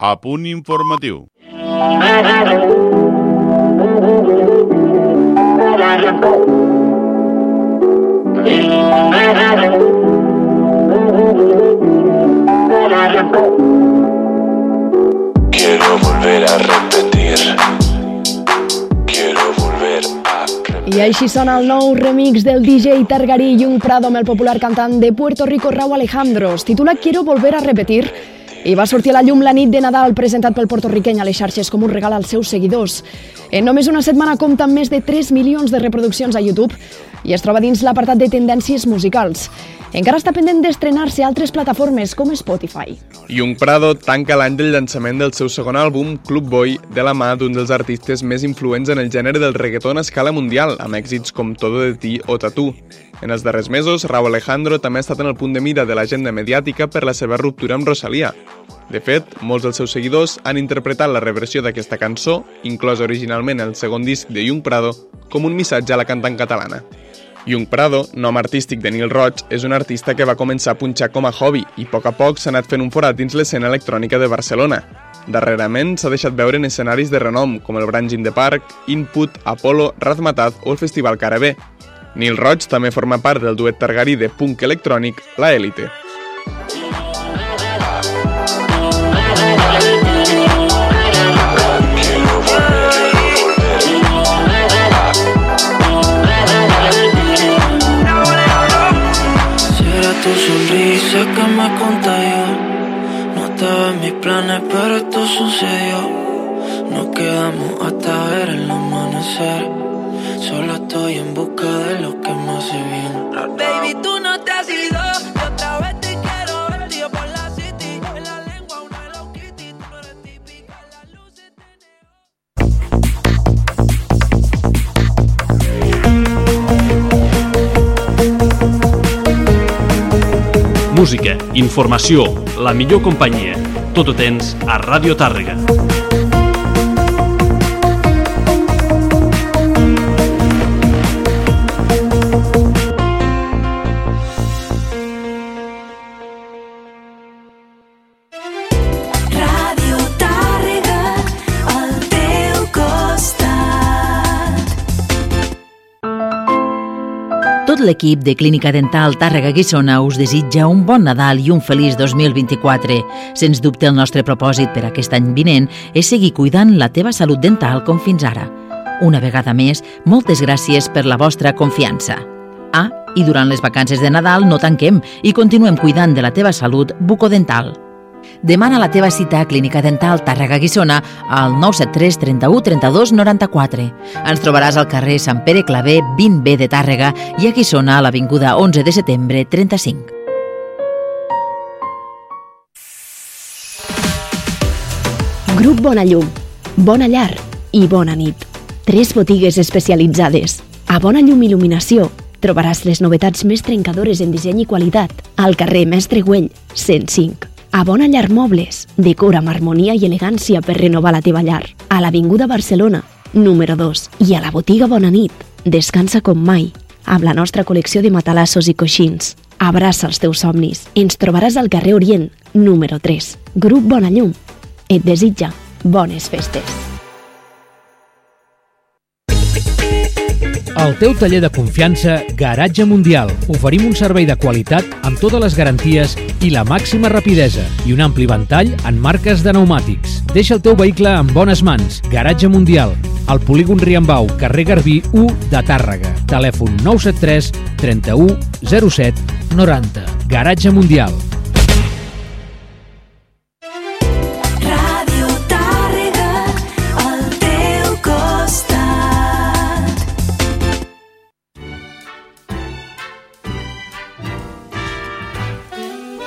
a punt informatiu. Quiero volver a repetir. Quiero volver a repetir. I així sona el nou remix del DJ Targarí i un Prado amb el popular cantant de Puerto Rico Raúl Alejandro. Es titula Quiero volver a repetir i va sortir a la llum la nit de Nadal presentat pel portorriqueny a les xarxes com un regal als seus seguidors. En només una setmana compta amb més de 3 milions de reproduccions a YouTube i es troba dins l'apartat de tendències musicals. Encara està pendent d'estrenar-se a altres plataformes com Spotify. Young Prado tanca l'any del llançament del seu segon àlbum, Club Boy, de la mà d'un dels artistes més influents en el gènere del reggaeton a escala mundial, amb èxits com Todo de ti o Tatú. En els darrers mesos, Raúl Alejandro també ha estat en el punt de mira de l'agenda mediàtica per la seva ruptura amb Rosalía. De fet, molts dels seus seguidors han interpretat la reversió d'aquesta cançó, inclosa originalment el segon disc de Young Prado, com un missatge a la cantant catalana. Young Prado, nom artístic de Nil Roig, és un artista que va començar a punxar com a hobby i a poc a poc s'ha anat fent un forat dins l'escena electrònica de Barcelona. Darrerament s'ha deixat veure en escenaris de renom com el Branch in Park, Input, Apollo, Razmataz o el Festival Carabé. Nil Roig també forma part del duet targarí de punk electrònic La era tu sonrisa que me contagió. No estaba en mis planes pero esto sucedió. Nos quedamos hasta ver el amanecer Solo estoy en busca de lo que me hace bien Baby, tú no te has ido. Y otra vez te quiero ver Tío por la city. En la lengua una Hello Kitty. Tú no eres típica Las luces de neón Música, informació, la millor companyia. Tot ho tens a Ràdio Tàrrega. L'equip de Clínica Dental Tàrrega Guissona us desitja un bon Nadal i un feliç 2024. Sens dubte el nostre propòsit per aquest any vinent és seguir cuidant la teva salut dental com fins ara. Una vegada més, moltes gràcies per la vostra confiança. Ah, i durant les vacances de Nadal no tanquem i continuem cuidant de la teva salut bucodental. Demana la teva cita a Clínica Dental Tàrrega Guissona al 973 31 32 94. Ens trobaràs al carrer Sant Pere Clavé 20B de Tàrrega i a Guissona a l'Avinguda 11 de setembre 35. Grup Bona Llum, Bona Llar i Bona Nit. Tres botigues especialitzades. A Bona Llum Il·luminació trobaràs les novetats més trencadores en disseny i qualitat al carrer Mestre Güell, 105. A Bona Llar Mobles, decora amb harmonia i elegància per renovar la teva llar. A l'Avinguda Barcelona, número 2. I a la botiga Bona Nit, descansa com mai, amb la nostra col·lecció de matalassos i coixins. Abraça els teus somnis. Ens trobaràs al carrer Orient, número 3. Grup Bona Llum. Et desitja bones festes. El teu taller de confiança Garatge Mundial. Oferim un servei de qualitat amb totes les garanties i la màxima rapidesa i un ampli ventall en marques de pneumàtics. Deixa el teu vehicle en bones mans. Garatge Mundial. Al polígon Riambau, carrer Garbí 1 de Tàrrega. Telèfon 973 31 07 90. Garatge Mundial.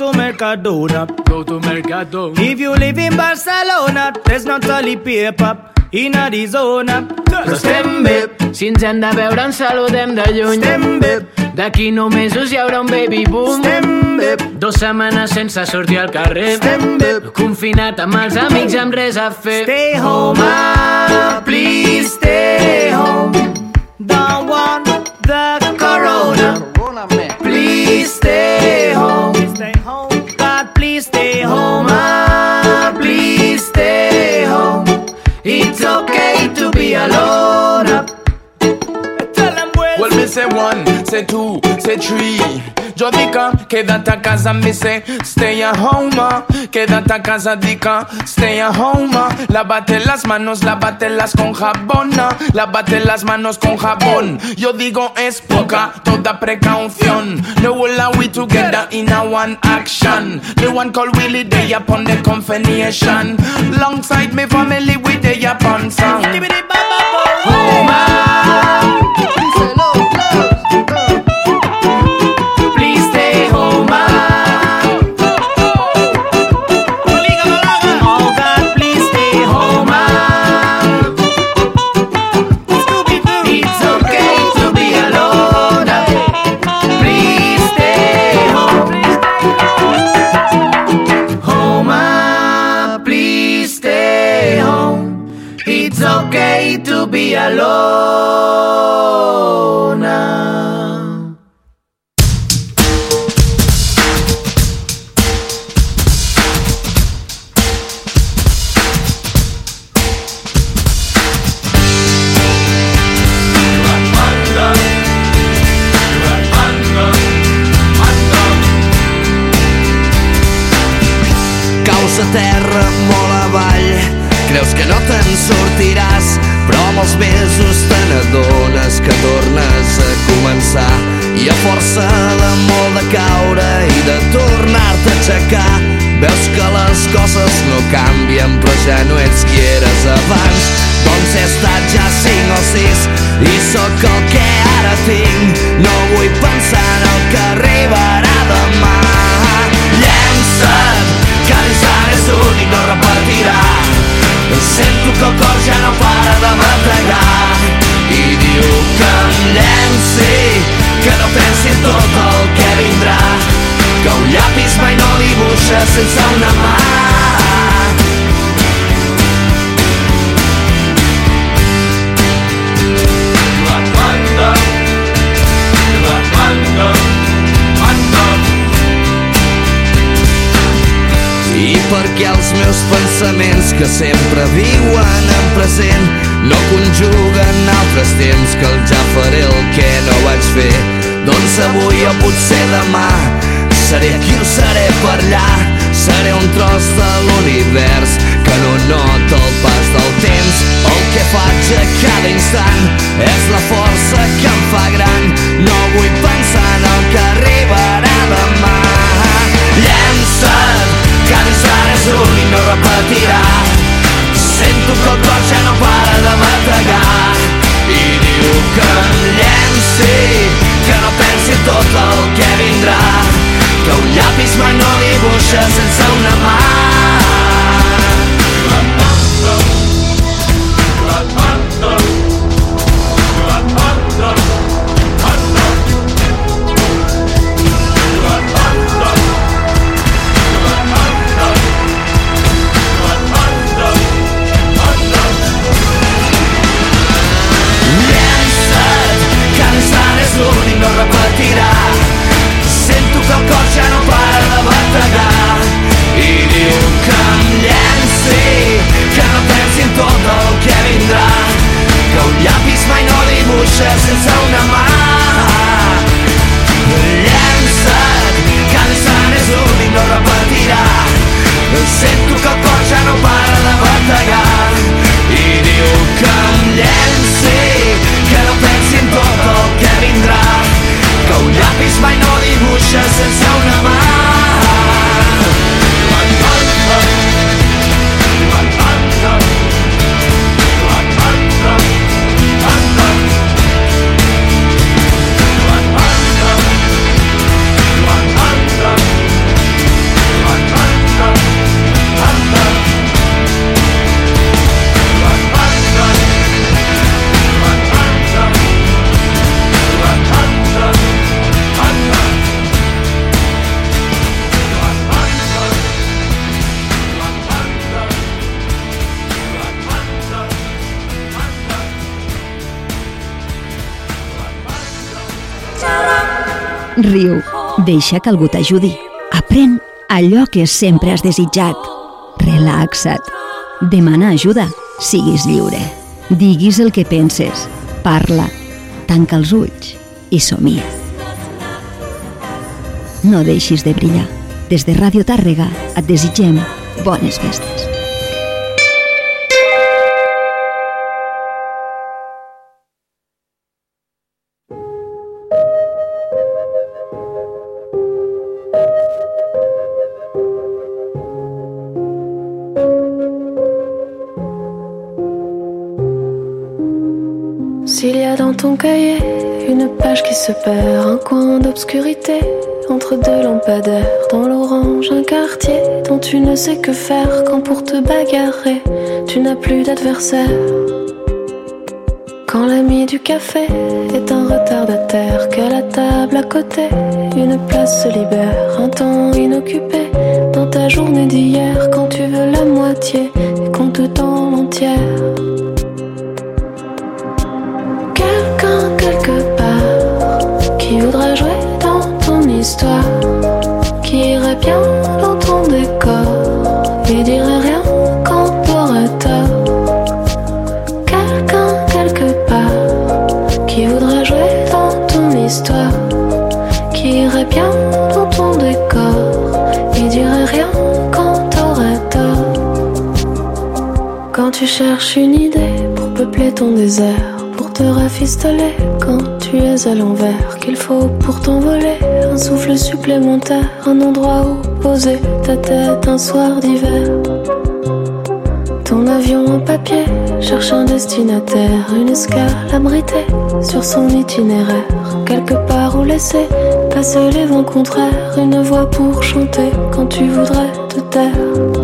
to Mercadona. Go to Mercado. If you live in Barcelona, there's no toilet paper in Arizona. Però estem bé, si ens hem de veure ens saludem de lluny. Estem bé, D'aquí nou mesos hi haurà un baby boom. estem bé, Dos setmanes sense sortir al carrer. estem bé. Confinat amb els amics amb res a fer. Stay home, please stay home. Don't want the corona. Please stay okay to be alone. Tell them well. Well, me say one, say two, say three. Yo dica, quédate a casa, me say stay at home. Quédate a casa, dica, stay at home. Lávate las manos, lávatelas con jabón. Lávate las manos con jabón. Yo digo es poca, toda precaución. No will we together in a one action. The one called Willie Day upon the confirmation. Longside me family with the upon song. Home, coses no canvien però ja no ets qui eres abans. Doncs he estat ja cinc o sis i sóc el que ara tinc. No vull pensar en el que arribarà demà. Llença't, que l'ensant és únic, no repetirà Sento que el cor ja no para de bategar I diu que em llenci, que no pensi en tot el Que un llapis mai no dibuixa sense una mà I perquè els meus pensaments que sempre viuen en present no conjuguen altres temps que el ja faré el que no vaig fer. Doncs avui o potser demà seré aquí o seré per allà. Seré un tros de l'univers que no nota el pas del temps. El que faig a cada instant és la força que em fa gran. No vull pensar en el que arribarà demà. Llença't que l'instant és únic, no repetirà. Sento que el cor ja no para de bategar I diu que em llenci, que no pensi en tot el que vindrà Que un llapis mai no dibuixa sense Riu. Deixa que algú t'ajudi. Aprèn allò que sempre has desitjat. Relaxa't. Demana ajuda. Siguis lliure. Diguis el que penses. Parla. Tanca els ulls i somia. No deixis de brillar. Des de Ràdio Tàrrega et desitgem bones festes. Cahier une page qui se perd, un coin d'obscurité entre deux lampadaires, dans l'orange un quartier dont tu ne sais que faire quand pour te bagarrer tu n'as plus d'adversaire. Quand l'ami du café est un retardataire, qu'à la table à côté une place se libère, un temps inoccupé dans ta journée d'hier, quand tu veux la moitié et qu'on te tend l'entière. Quelqu'un quelque part qui voudra jouer dans ton histoire, qui irait bien dans ton décor et dirait rien quand t'aurais tort. Quelqu'un quelque part qui voudra jouer dans ton histoire, qui irait bien dans ton décor et dirait rien quand t'aurais tort. Quand tu cherches une idée pour peupler ton désert, pour te rafistoler. Quand tu es à l'envers, qu'il faut pour t'envoler. Un souffle supplémentaire, un endroit où poser ta tête un soir d'hiver. Ton avion en papier cherche un destinataire, une escale abritée sur son itinéraire, quelque part où laisser passer les vents contraires, une voix pour chanter quand tu voudrais te taire.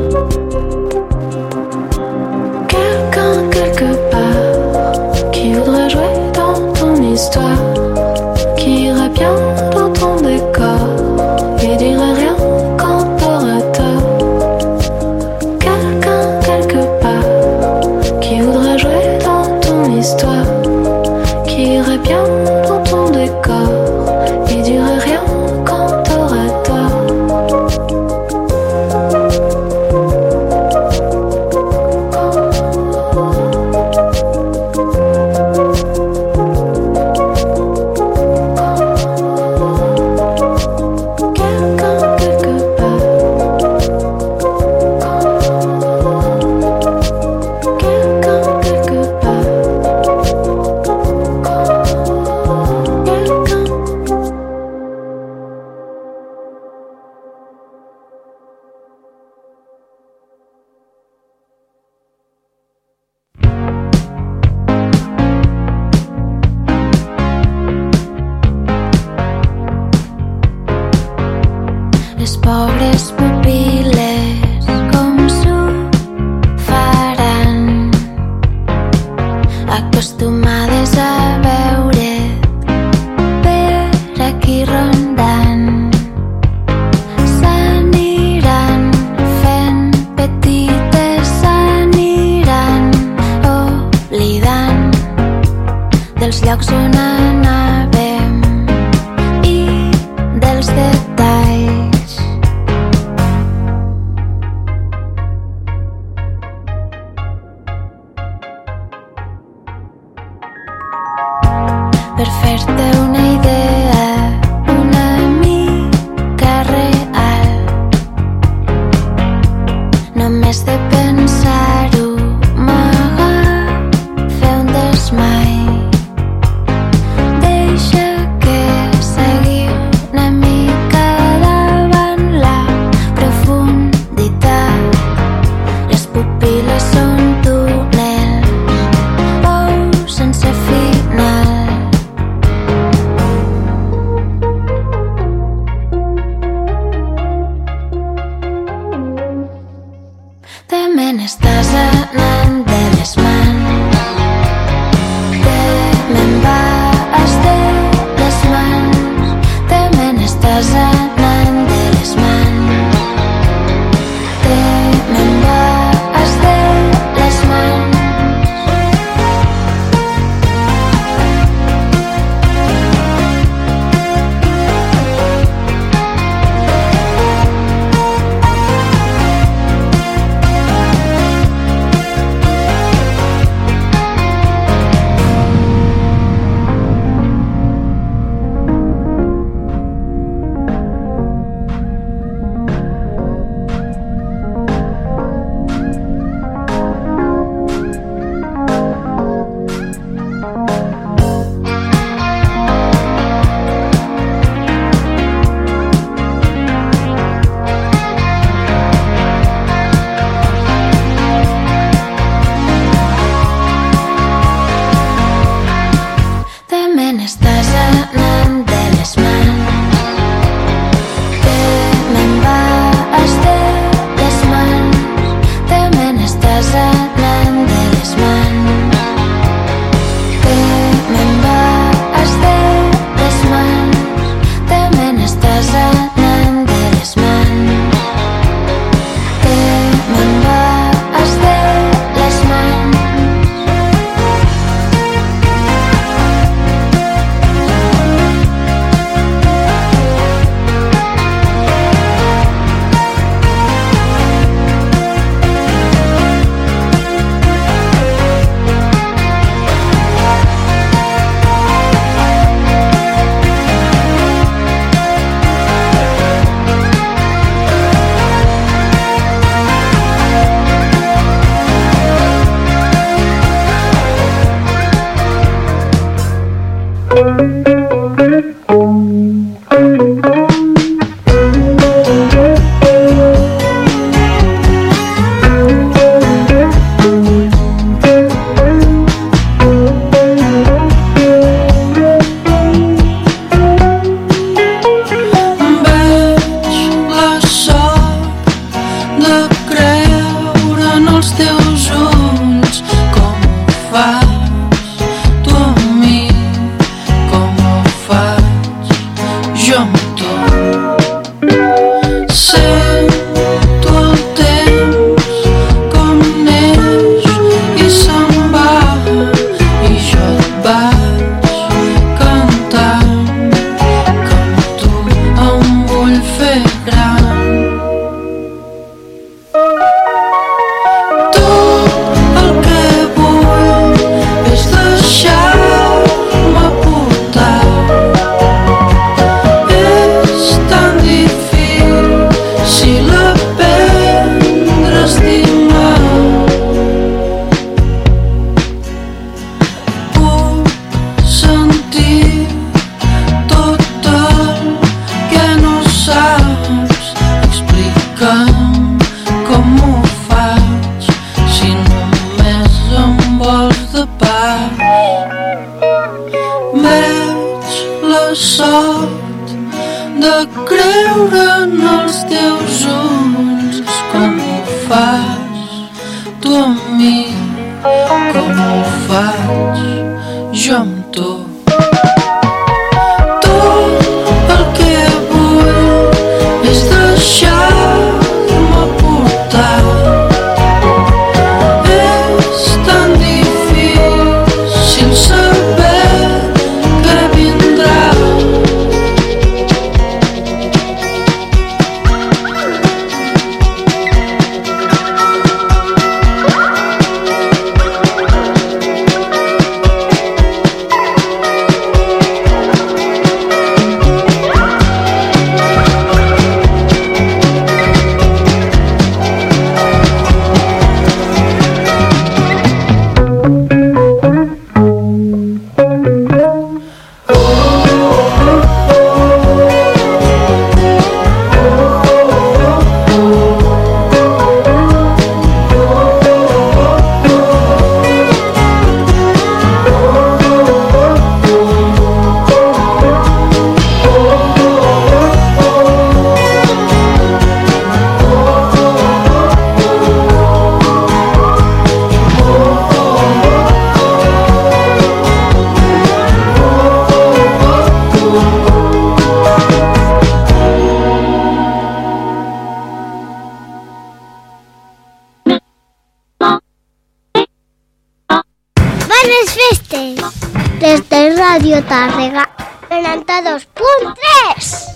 Radio Tàrrega 92.3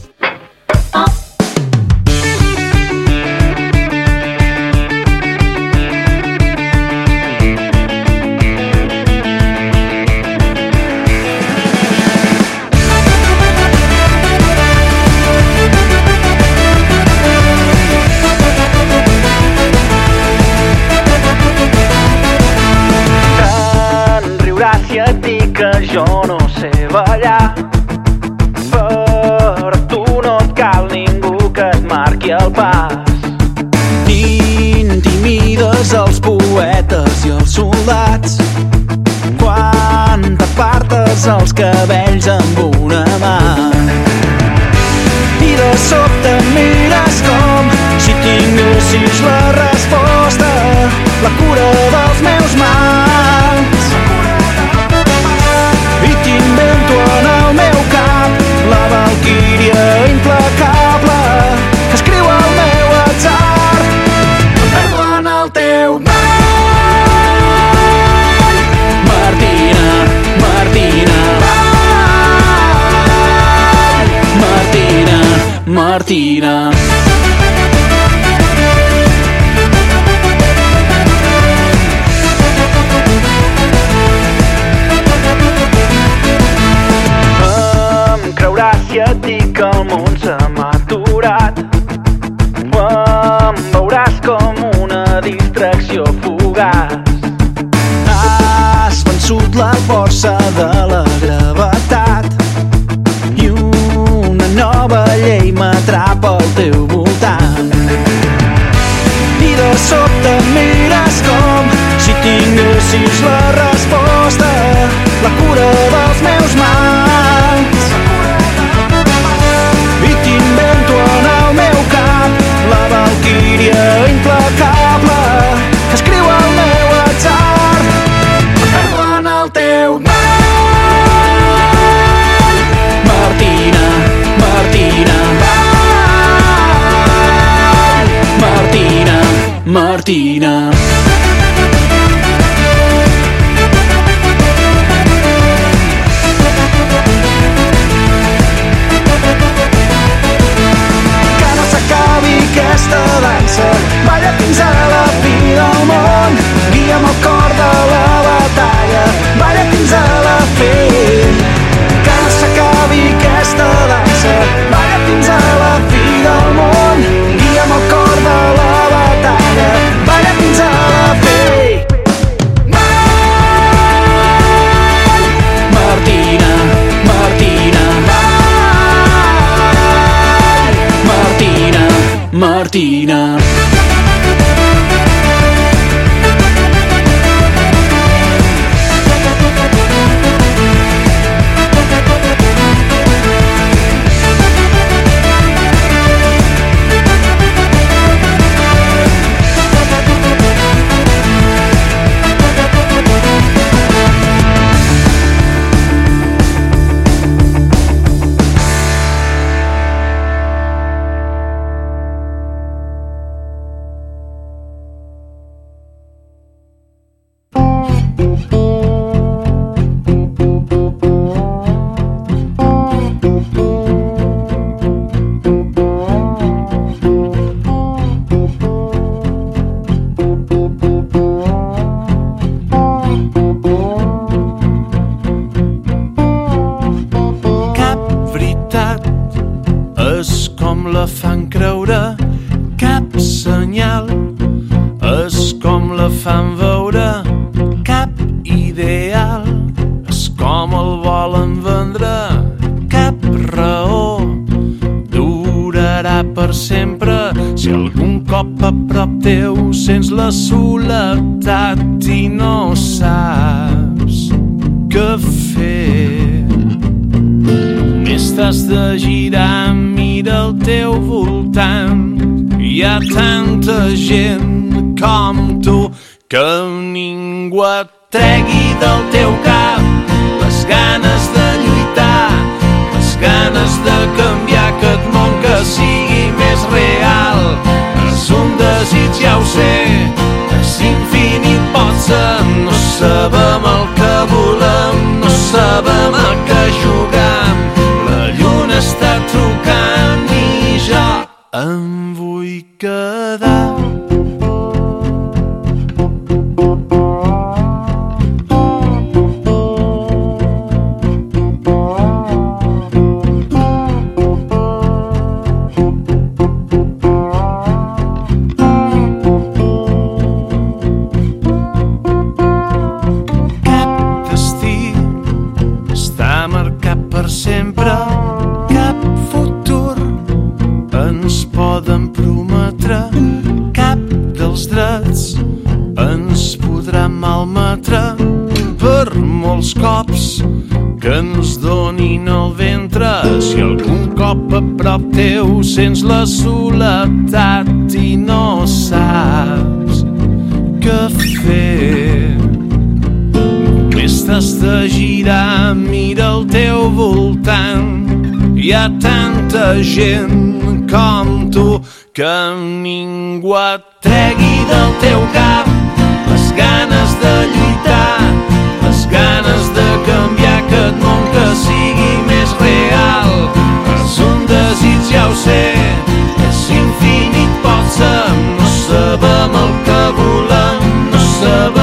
soldats quan t'apartes els cabells amb una mà i de sobte mires com si tinguessis la resposta la cura dels meus mans. Martina. busquessis la resposta, la cura dels meus mans. I t'invento en el meu cap la valquíria implacable que escriu el meu atzar. Perdó en el teu nom. Martina, Martina, Martina, Martina. Martina. Soledat i no saps què fer. Només t'has de girar, mira al teu voltant. Hi ha tanta gent com tu que ningú et tregui del teu cap les ganes de lluitar, les ganes de canviar aquest món que sigui més real. És un desig, ja ho sé, ser, no sabem el que volem, no sabem a què jugar. La lluna està molts cops que ens donin el ventre si algun cop a prop teu sents la soledat i no saps què fer Només t'has de girar, mira al teu voltant. Hi ha tanta gent com tu que ningú et tregui del teu cap ganes de canviar aquest món que sigui més real. És un desig, ja ho sé, és infinit, pot ser, no sabem el que volem, no sabem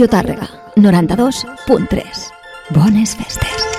Ràdio Tàrrega, 92.3. Bones festes.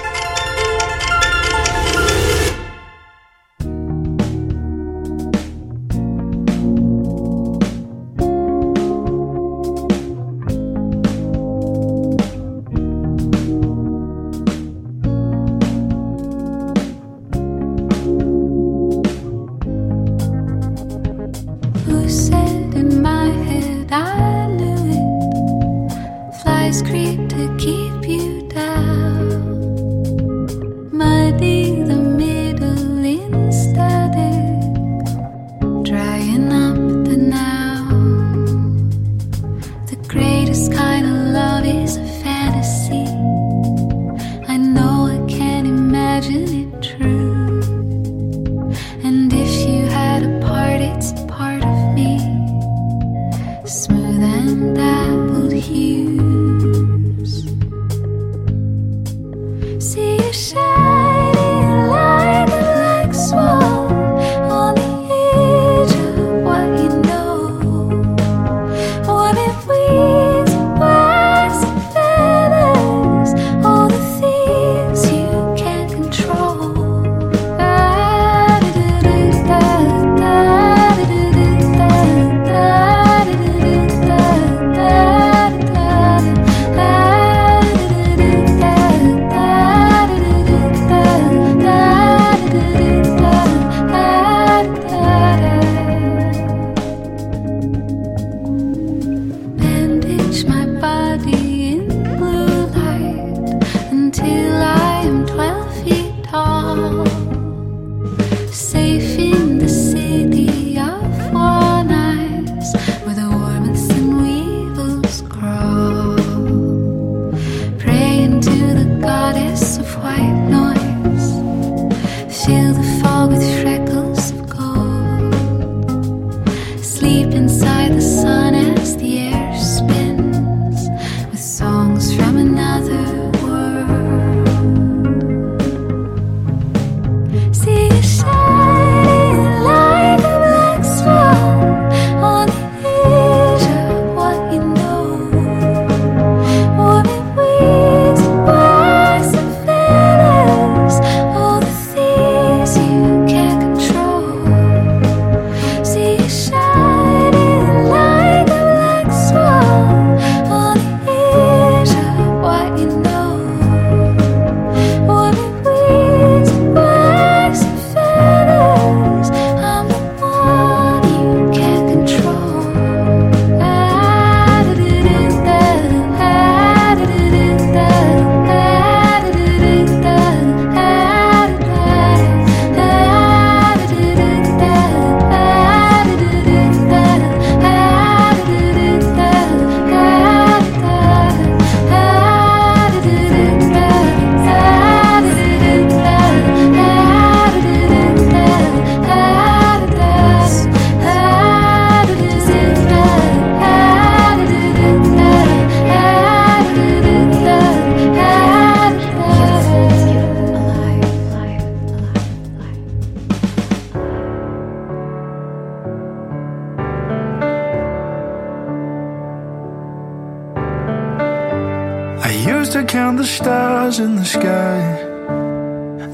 the stars in the sky.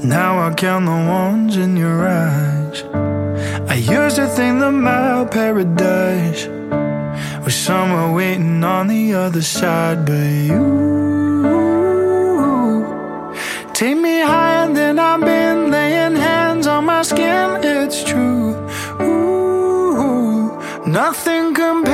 Now I count the ones in your eyes. I used to think that my paradise was somewhere waiting on the other side, but you take me higher than I've been, laying hands on my skin. It's true, Ooh, nothing compares.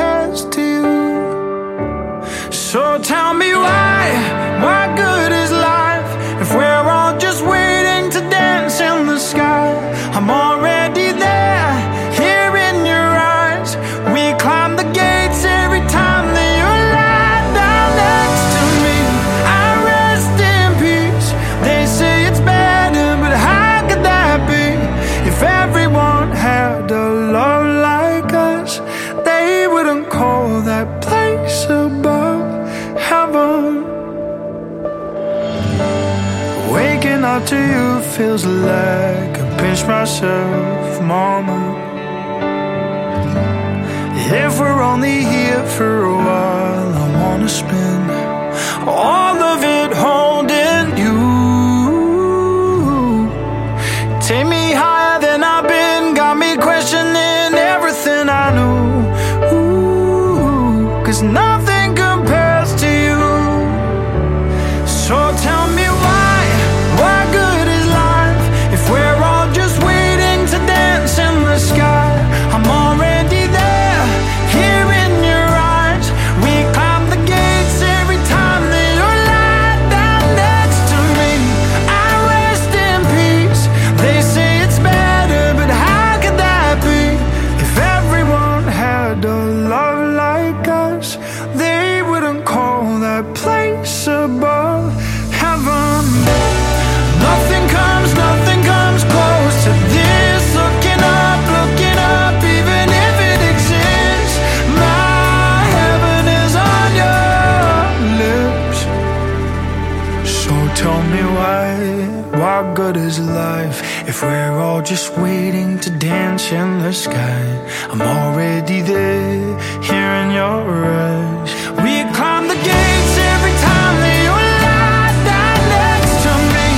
feels like I pinch myself, mama. If we're only here for a while, I wanna spend in the sky. I'm already there, here in your eyes. We climb the gates every time that you lie down next to me.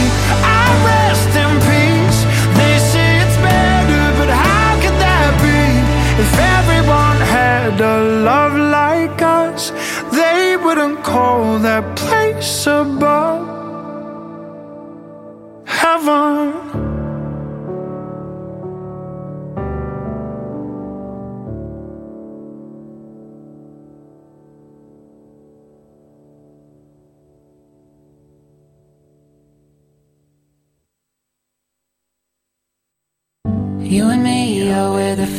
I rest in peace. They say it's better, but how could that be? If everyone had a love like us, they wouldn't call that place a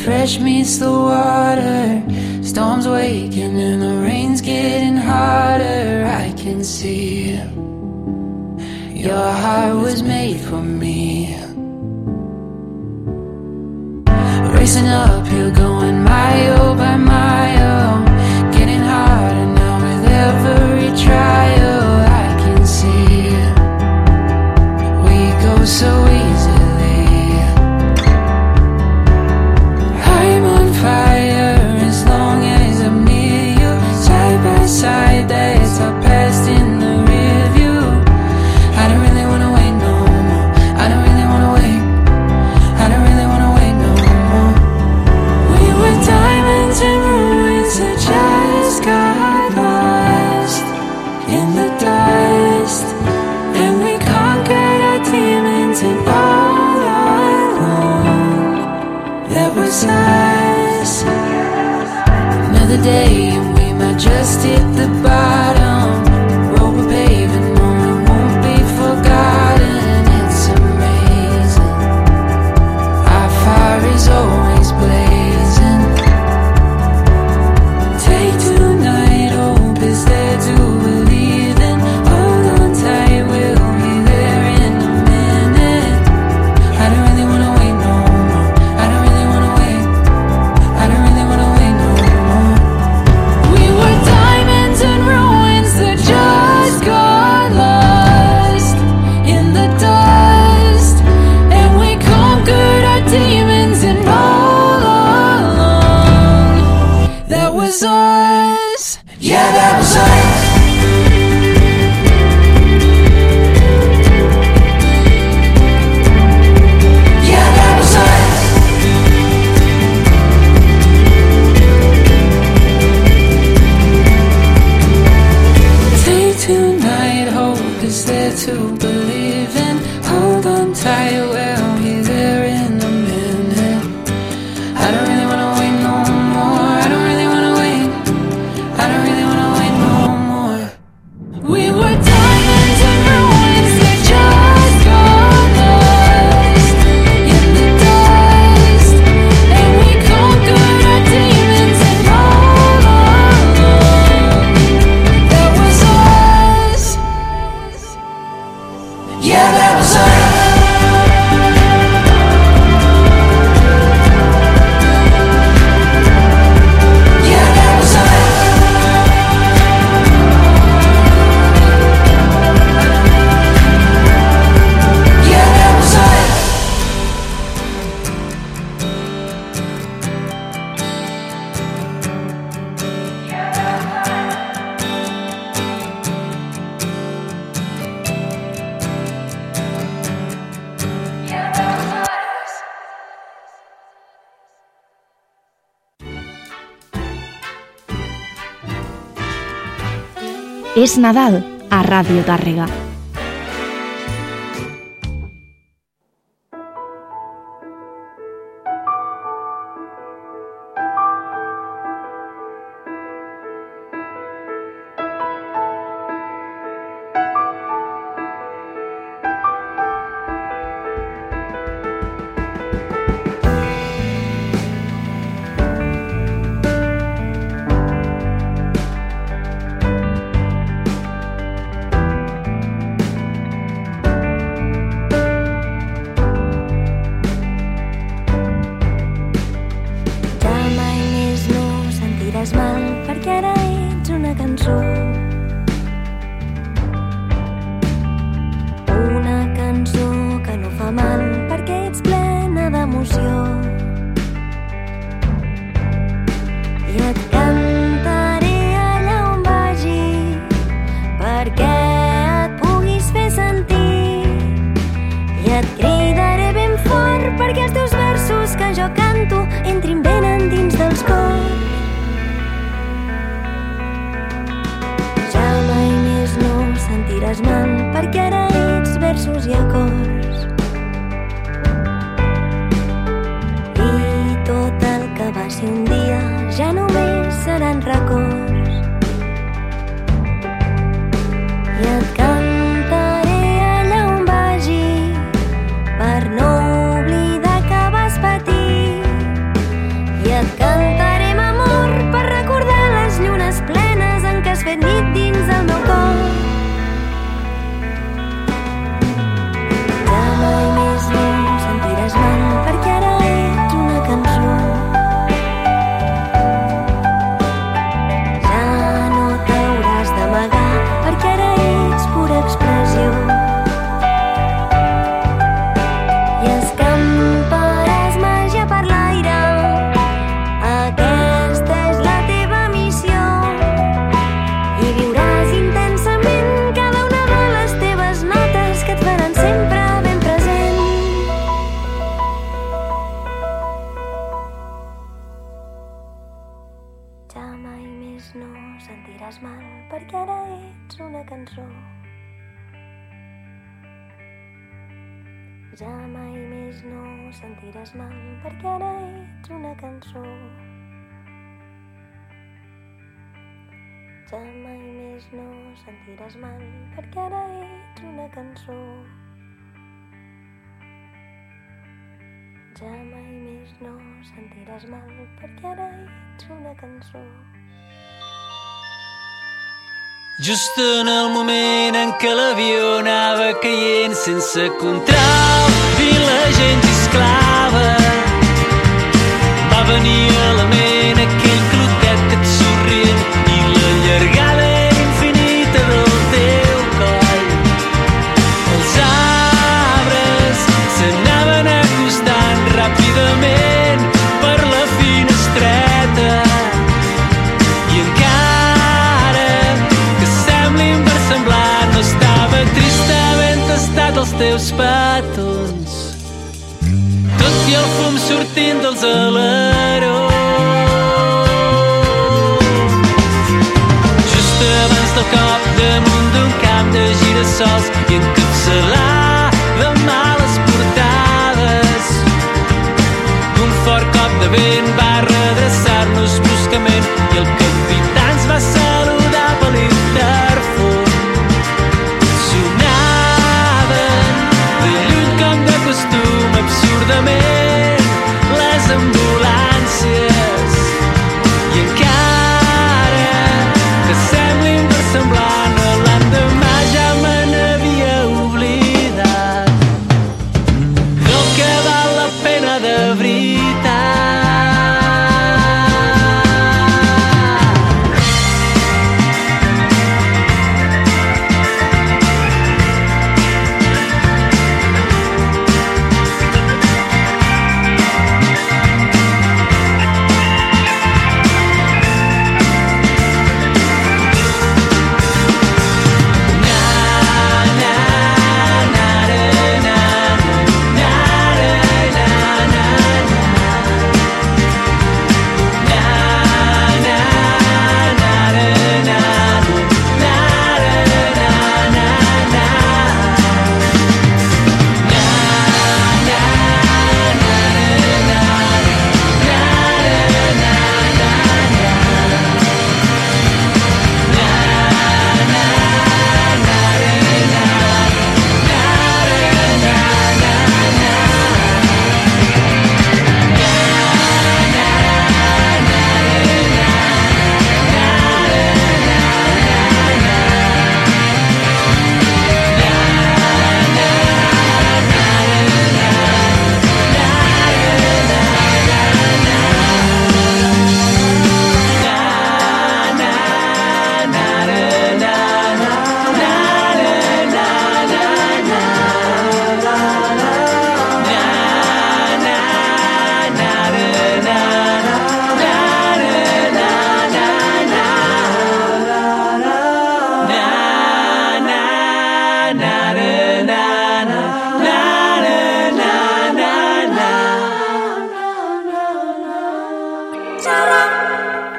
fresh meets the water. Storms waking and the rain's getting harder. I can see your heart was made for me. Racing uphill, going my own. És Nadal a Ràdio Tàrrega. No sentiràs mal perquè ara ets una cançó. Ja mai més no sentiràs mal perquè ara ets una cançó. Just en el moment en què l'avió anava caient sense control i la gent esclava va venir a la ment els teus petons. Tot i el fum sortint dels alerons. Just abans del cop damunt d'un camp de girassols i encapçalar de males portades. Un fort cop de vent va redreçar-nos bruscament i el capità ens va saludar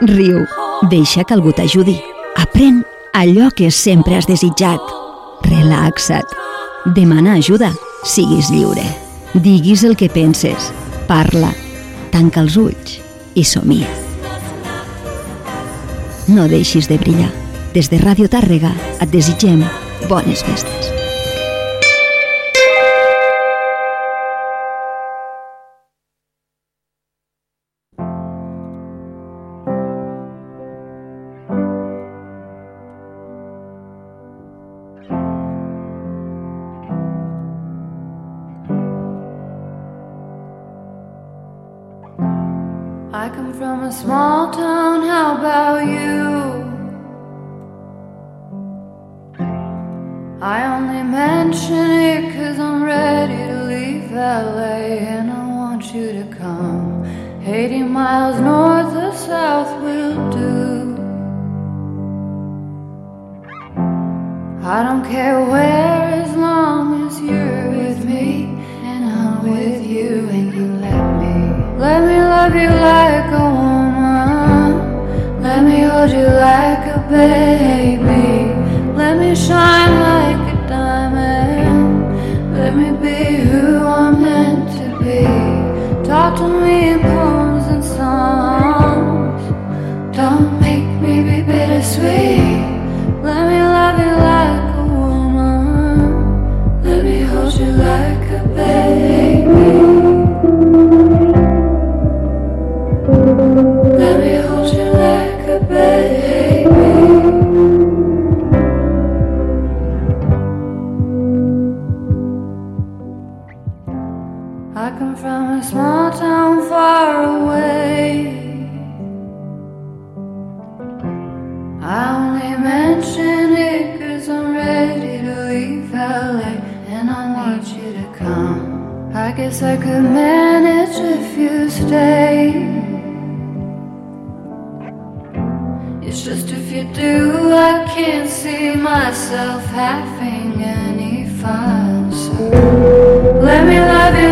Riu, deixa que algú t'ajudi. Aprèn allò que sempre has desitjat. Relaxa't. Demana ajuda. Siguis lliure. Diguis el que penses. Parla. Tanca els ulls i somia. No deixis de brillar. Des de Ràdio Tàrrega et desitgem bones festes. I could manage if you stay. It's just if you do, I can't see myself having any fun. So let me love you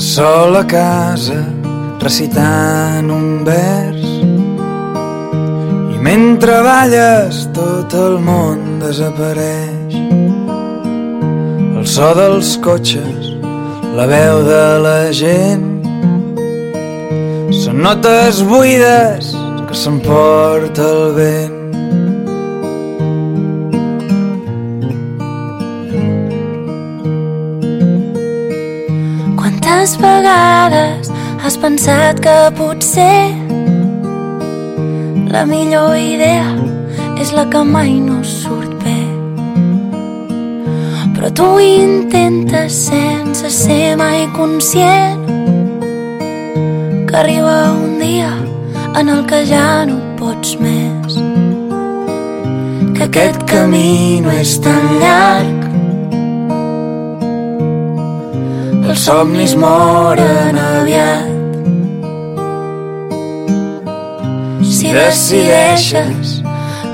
Estàs sol a casa recitant un vers i mentre balles tot el món desapareix. El so dels cotxes, la veu de la gent són notes buides que s'emporta el vent. Quantes vegades has pensat que potser la millor idea és la que mai no surt bé? Però tu intentes sense ser mai conscient que arriba un dia en el que ja no pots més. Que aquest camí no és tan llarg Els somnis moren aviat. si decideixes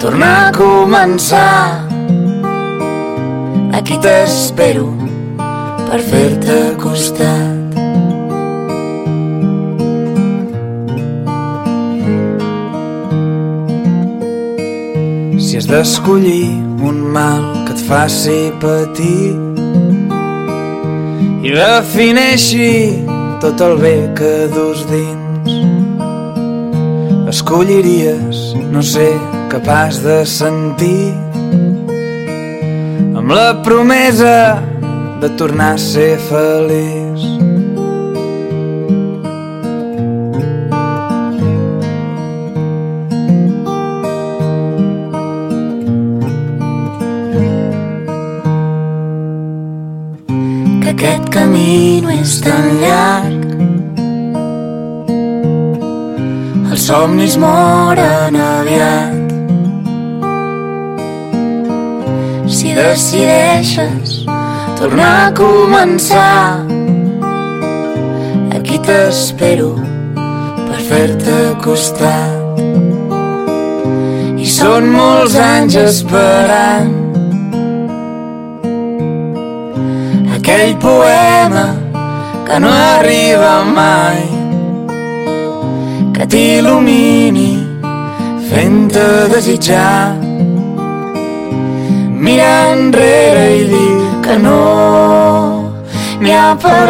tornar a començar. Aquí t'espero per fer-te costat. Si has d'escollir un mal que et faci patir i defineixi tot el bé que dus dins, escolliries no ser capaç de sentir amb la promesa de tornar a ser feliç. És tan llarg. Els somnis moren aviat. Si decideixes tornar a començar, Aquí t'espero per fer-te costat. I són molts anys esperant aquell poema que no arriba mai. Que t'il·lumini fent-te desitjar. Mirar enrere i dir que no n'hi ha per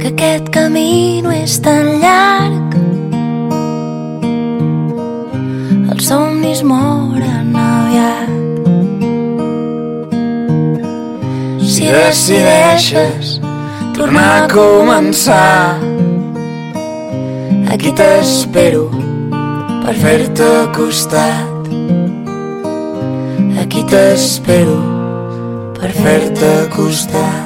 que aquest camí no és tan llarg. Els somnis moren si decideixes tornar a començar. Aquí t'espero per fer-te costat. Aquí t'espero per fer-te costat.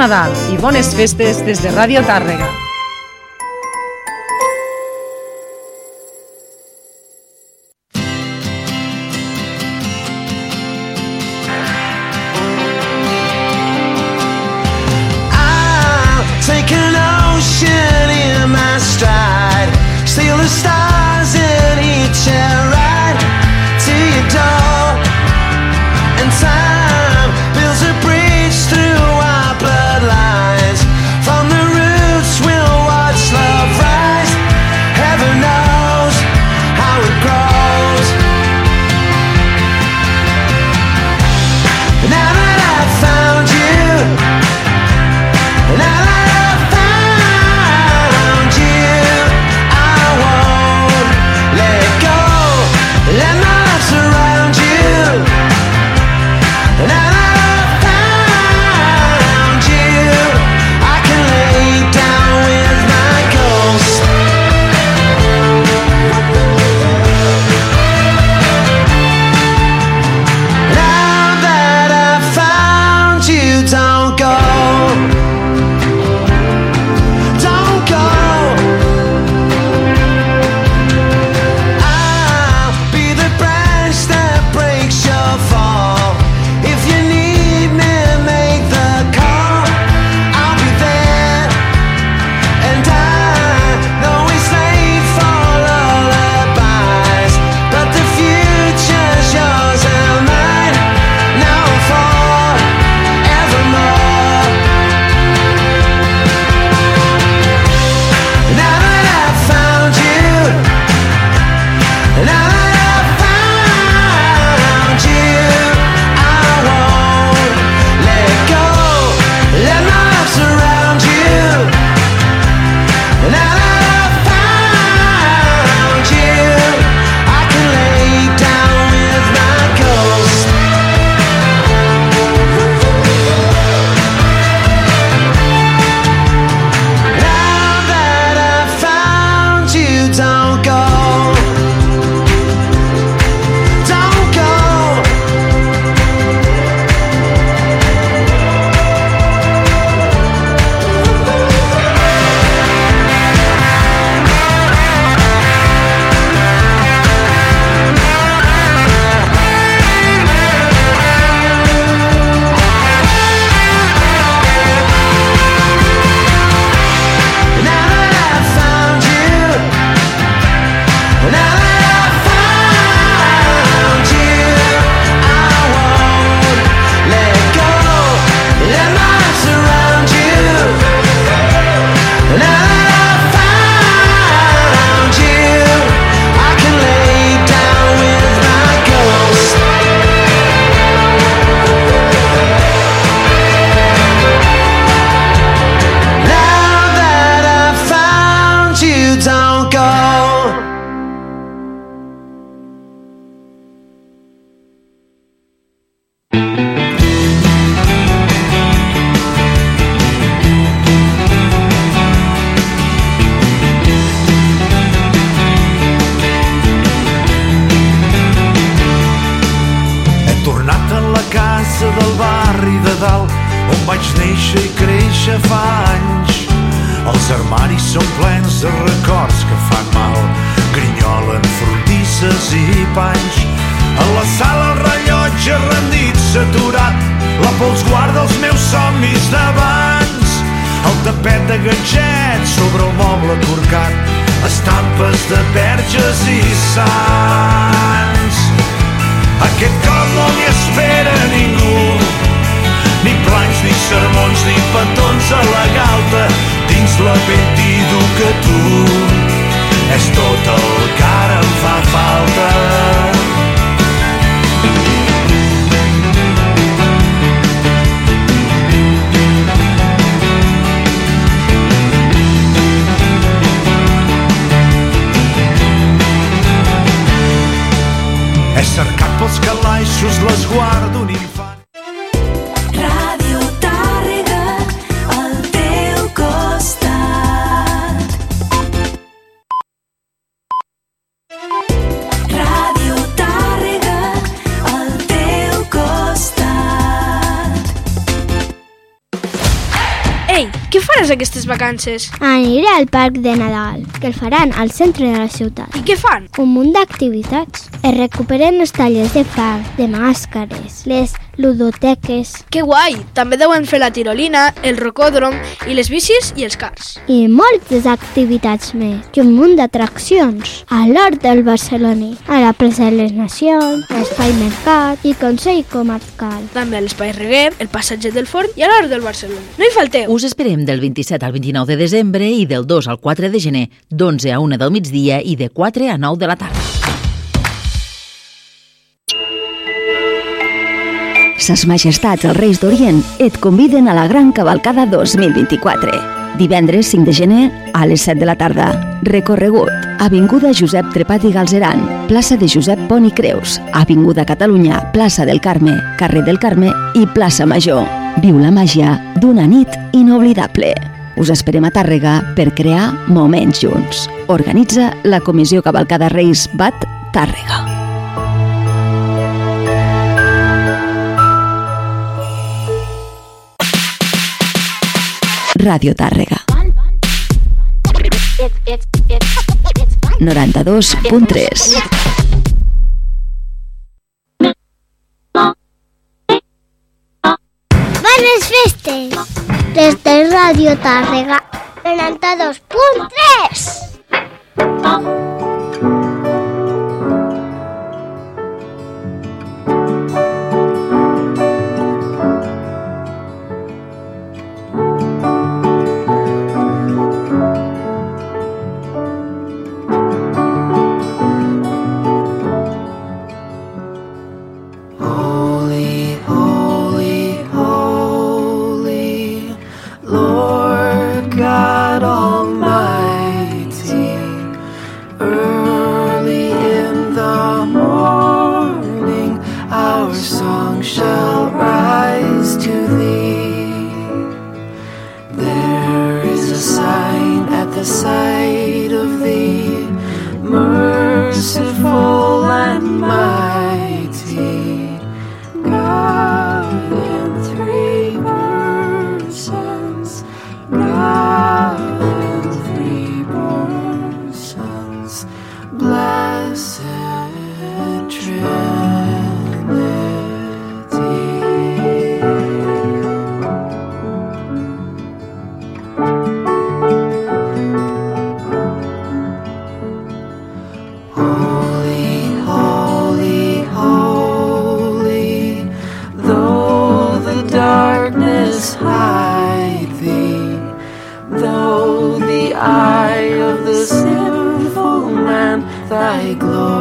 Nadal i bones festes des de Ràdio Tàrrega. Frontisses i panys. A la sala el rellotge rendit, saturat, la pols guarda els meus somnis d'abans. El tapet de ganxet sobre el moble corcat, estampes de verges i sants. Aquest cop no m'hi espera ningú, ni planys, ni sermons, ni petons a la galta, dins la pell que tu és tot el que ara em fa falta. He cercat pels calaixos l'esguard d'un infant. Faràs aquestes vacances? Aniré al Parc de Nadal, que el faran al centre de la ciutat. I què fan? Un munt d'activitats. Es recuperen els tallers de fang, de màscares, les ludoteques Que guai! També deuen fer la tirolina, el rocòdrom i les bicis i els cars. i moltes activitats més i un munt d'atraccions a l'Hort del Barceloní, a la plaça de les Nacions, a l'Espai Mercat i Consell Comarcal. També a l'Espai Reguer, el passatge del Forn i a l'Hort del Barcelona. No hi falteu! Us esperem del 27 al 29 de desembre i del 2 al 4 de gener, d'11 a 1 del migdia i de 4 a 9 de la tarda. Ses Majestats els Reis d'Orient et conviden a la Gran Cavalcada 2024. Divendres 5 de gener a les 7 de la tarda. Recorregut. Avinguda Josep Trepat i Galzeran, plaça de Josep Pont i Creus, Avinguda Catalunya, plaça del Carme, carrer del Carme i plaça Major. Viu la màgia d'una nit inoblidable. Us esperem a Tàrrega per crear moments junts. Organitza la Comissió Cavalcada Reis BAT Tàrrega. Ràdio Tàrrega. 92.3 Bones festes! Des de Ràdio Tàrrega 92.3 eye of the sinful man thy glory